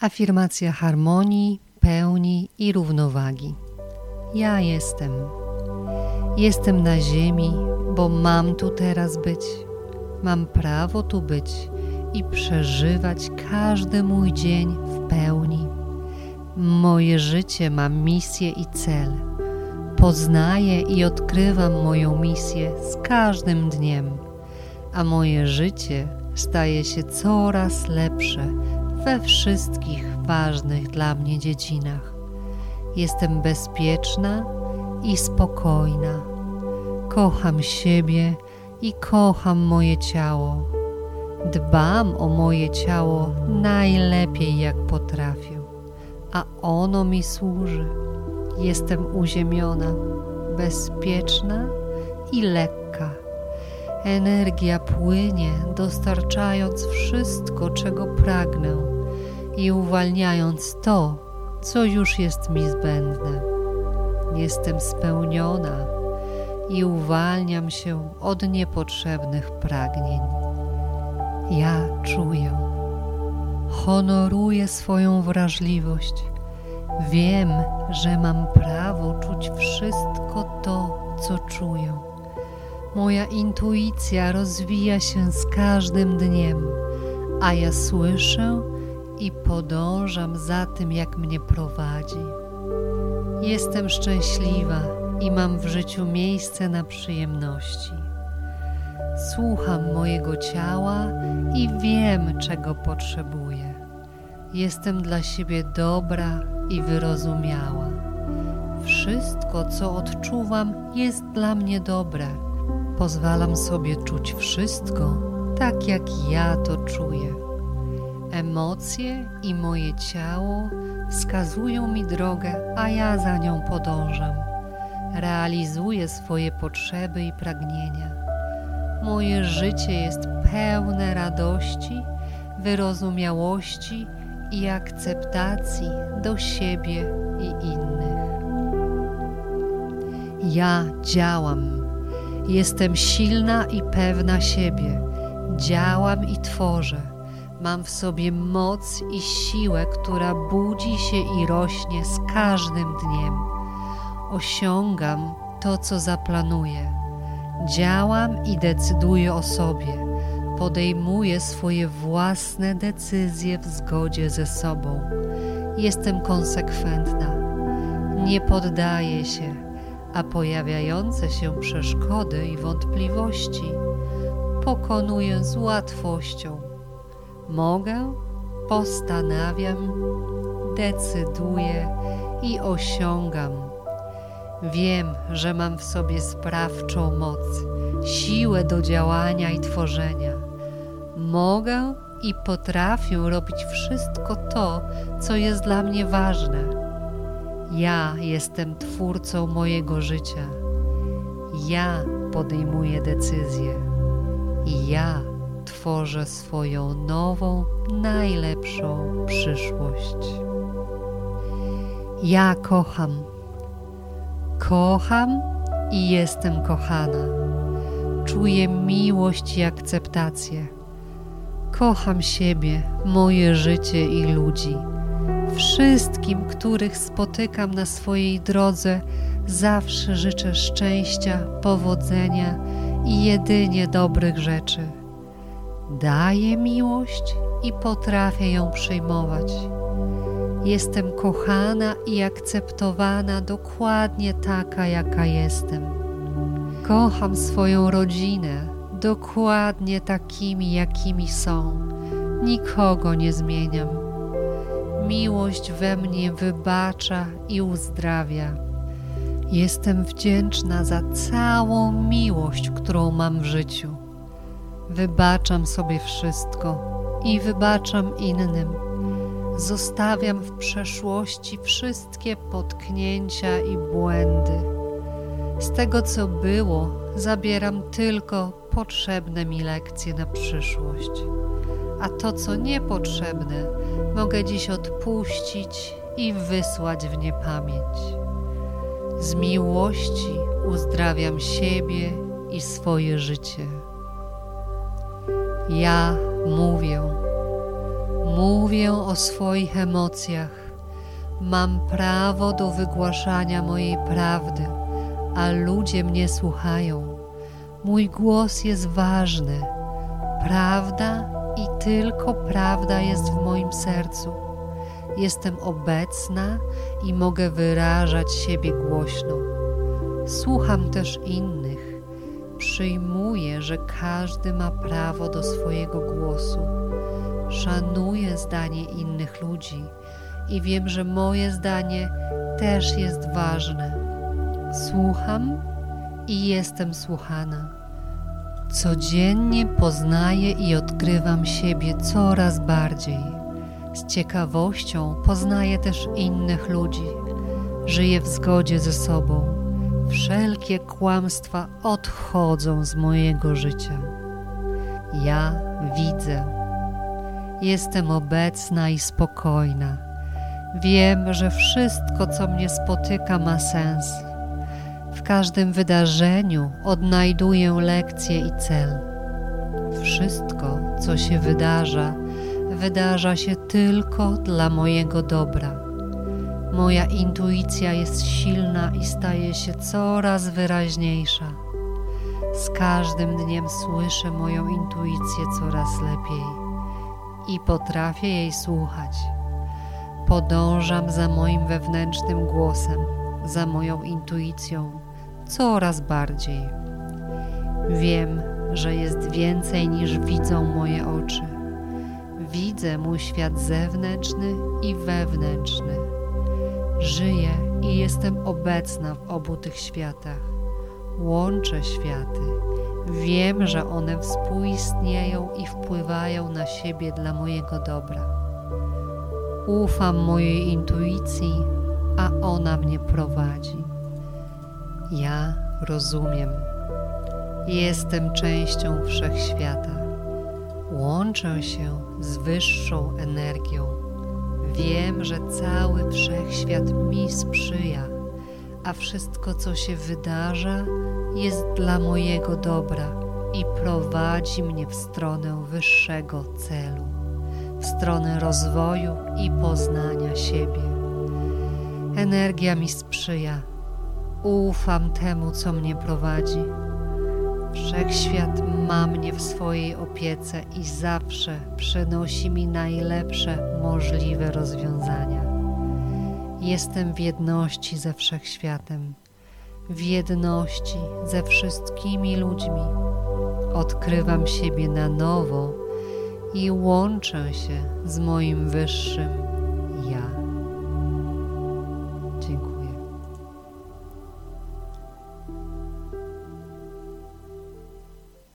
Afirmacja harmonii, pełni i równowagi. Ja jestem. Jestem na ziemi, bo mam tu teraz być. Mam prawo tu być i przeżywać każdy mój dzień w pełni. Moje życie ma misję i cel. Poznaję i odkrywam moją misję z każdym dniem, a moje życie staje się coraz lepsze we wszystkich ważnych dla mnie dziedzinach. Jestem bezpieczna i spokojna. Kocham siebie i kocham moje ciało. Dbam o moje ciało najlepiej jak potrafię, a ono mi służy. Jestem uziemiona, bezpieczna i lekka. Energia płynie, dostarczając wszystko, czego pragnę i uwalniając to, co już jest mi zbędne. Jestem spełniona i uwalniam się od niepotrzebnych pragnień. Ja czuję, honoruję swoją wrażliwość. Wiem, że mam prawo czuć wszystko to, co czuję. Moja intuicja rozwija się z każdym dniem, a ja słyszę i podążam za tym, jak mnie prowadzi. Jestem szczęśliwa i mam w życiu miejsce na przyjemności. Słucham mojego ciała i wiem, czego potrzebuję. Jestem dla siebie dobra i wyrozumiała. Wszystko, co odczuwam, jest dla mnie dobre. Pozwalam sobie czuć wszystko tak, jak ja to czuję. Emocje i moje ciało wskazują mi drogę, a ja za nią podążam. Realizuję swoje potrzeby i pragnienia. Moje życie jest pełne radości, wyrozumiałości i akceptacji do siebie i innych. Ja działam. Jestem silna i pewna siebie. Działam i tworzę. Mam w sobie moc i siłę, która budzi się i rośnie z każdym dniem. Osiągam to, co zaplanuję. Działam i decyduję o sobie. Podejmuję swoje własne decyzje w zgodzie ze sobą. Jestem konsekwentna. Nie poddaję się, a pojawiające się przeszkody i wątpliwości pokonuję z łatwością. Mogę, postanawiam, decyduję i osiągam. Wiem, że mam w sobie sprawczą moc, siłę do działania i tworzenia. Mogę i potrafię robić wszystko to, co jest dla mnie ważne. Ja jestem twórcą mojego życia. Ja podejmuję decyzje. Ja tworzę swoją nową, najlepszą przyszłość. Ja kocham. Kocham i jestem kochana. Czuję miłość i akceptację. Kocham siebie, moje życie i ludzi. Wszystkim, których spotykam na swojej drodze, zawsze życzę szczęścia, powodzenia i jedynie dobrych rzeczy. Daję miłość i potrafię ją przyjmować. Jestem kochana i akceptowana dokładnie taka, jaka jestem. Kocham swoją rodzinę dokładnie takimi, jakimi są. Nikogo nie zmieniam. Miłość we mnie wybacza i uzdrawia. Jestem wdzięczna za całą miłość, którą mam w życiu. Wybaczam sobie wszystko i wybaczam innym. Zostawiam w przeszłości wszystkie potknięcia i błędy. Z tego, co było, zabieram tylko potrzebne mi lekcje na przyszłość. A to, co niepotrzebne, mogę dziś odpuścić i wysłać w niepamięć. Z miłości uzdrawiam siebie i swoje życie. Ja mówię, Mówię o swoich emocjach. Mam prawo do wygłaszania mojej prawdy, a ludzie mnie słuchają. Mój głos jest ważny. Prawda i tylko prawda jest w moim sercu. Jestem obecna i mogę wyrażać siebie głośno. Słucham też innych. Przyjmuję, że każdy ma prawo do swojego głosu. Szanuję zdanie innych ludzi i wiem, że moje zdanie też jest ważne. Słucham i jestem słuchana. Codziennie poznaję i odkrywam siebie coraz bardziej. Z ciekawością poznaję też innych ludzi. Żyję w zgodzie ze sobą. Wszelkie kłamstwa odchodzą z mojego życia. Ja widzę. Jestem obecna i spokojna. Wiem, że wszystko, co mnie spotyka, ma sens. W każdym wydarzeniu odnajduję lekcję i cel. Wszystko, co się wydarza, wydarza się tylko dla mojego dobra. Moja intuicja jest silna i staje się coraz wyraźniejsza. Z każdym dniem słyszę moją intuicję coraz lepiej i potrafię jej słuchać. Podążam za moim wewnętrznym głosem, za moją intuicją coraz bardziej. Wiem, że jest więcej niż widzą moje oczy. Widzę mój świat zewnętrzny i wewnętrzny. Żyję i jestem obecna w obu tych światach. Łączę światy. Wiem, że one współistnieją i wpływają na siebie dla mojego dobra. Ufam mojej intuicji, a ona mnie prowadzi. Ja rozumiem. Jestem częścią wszechświata. Łączę się z wyższą energią. Wiem, że cały wszechświat mi sprzyja, a wszystko, co się wydarza, jest dla mojego dobra i prowadzi mnie w stronę wyższego celu, w stronę rozwoju i poznania siebie. Energia mi sprzyja. Ufam temu, co mnie prowadzi. Wszechświat ma mnie w swojej opiece i zawsze przynosi mi najlepsze możliwe rozwiązania. Jestem w jedności ze wszechświatem, w jedności ze wszystkimi ludźmi. Odkrywam siebie na nowo i łączę się z moim wyższym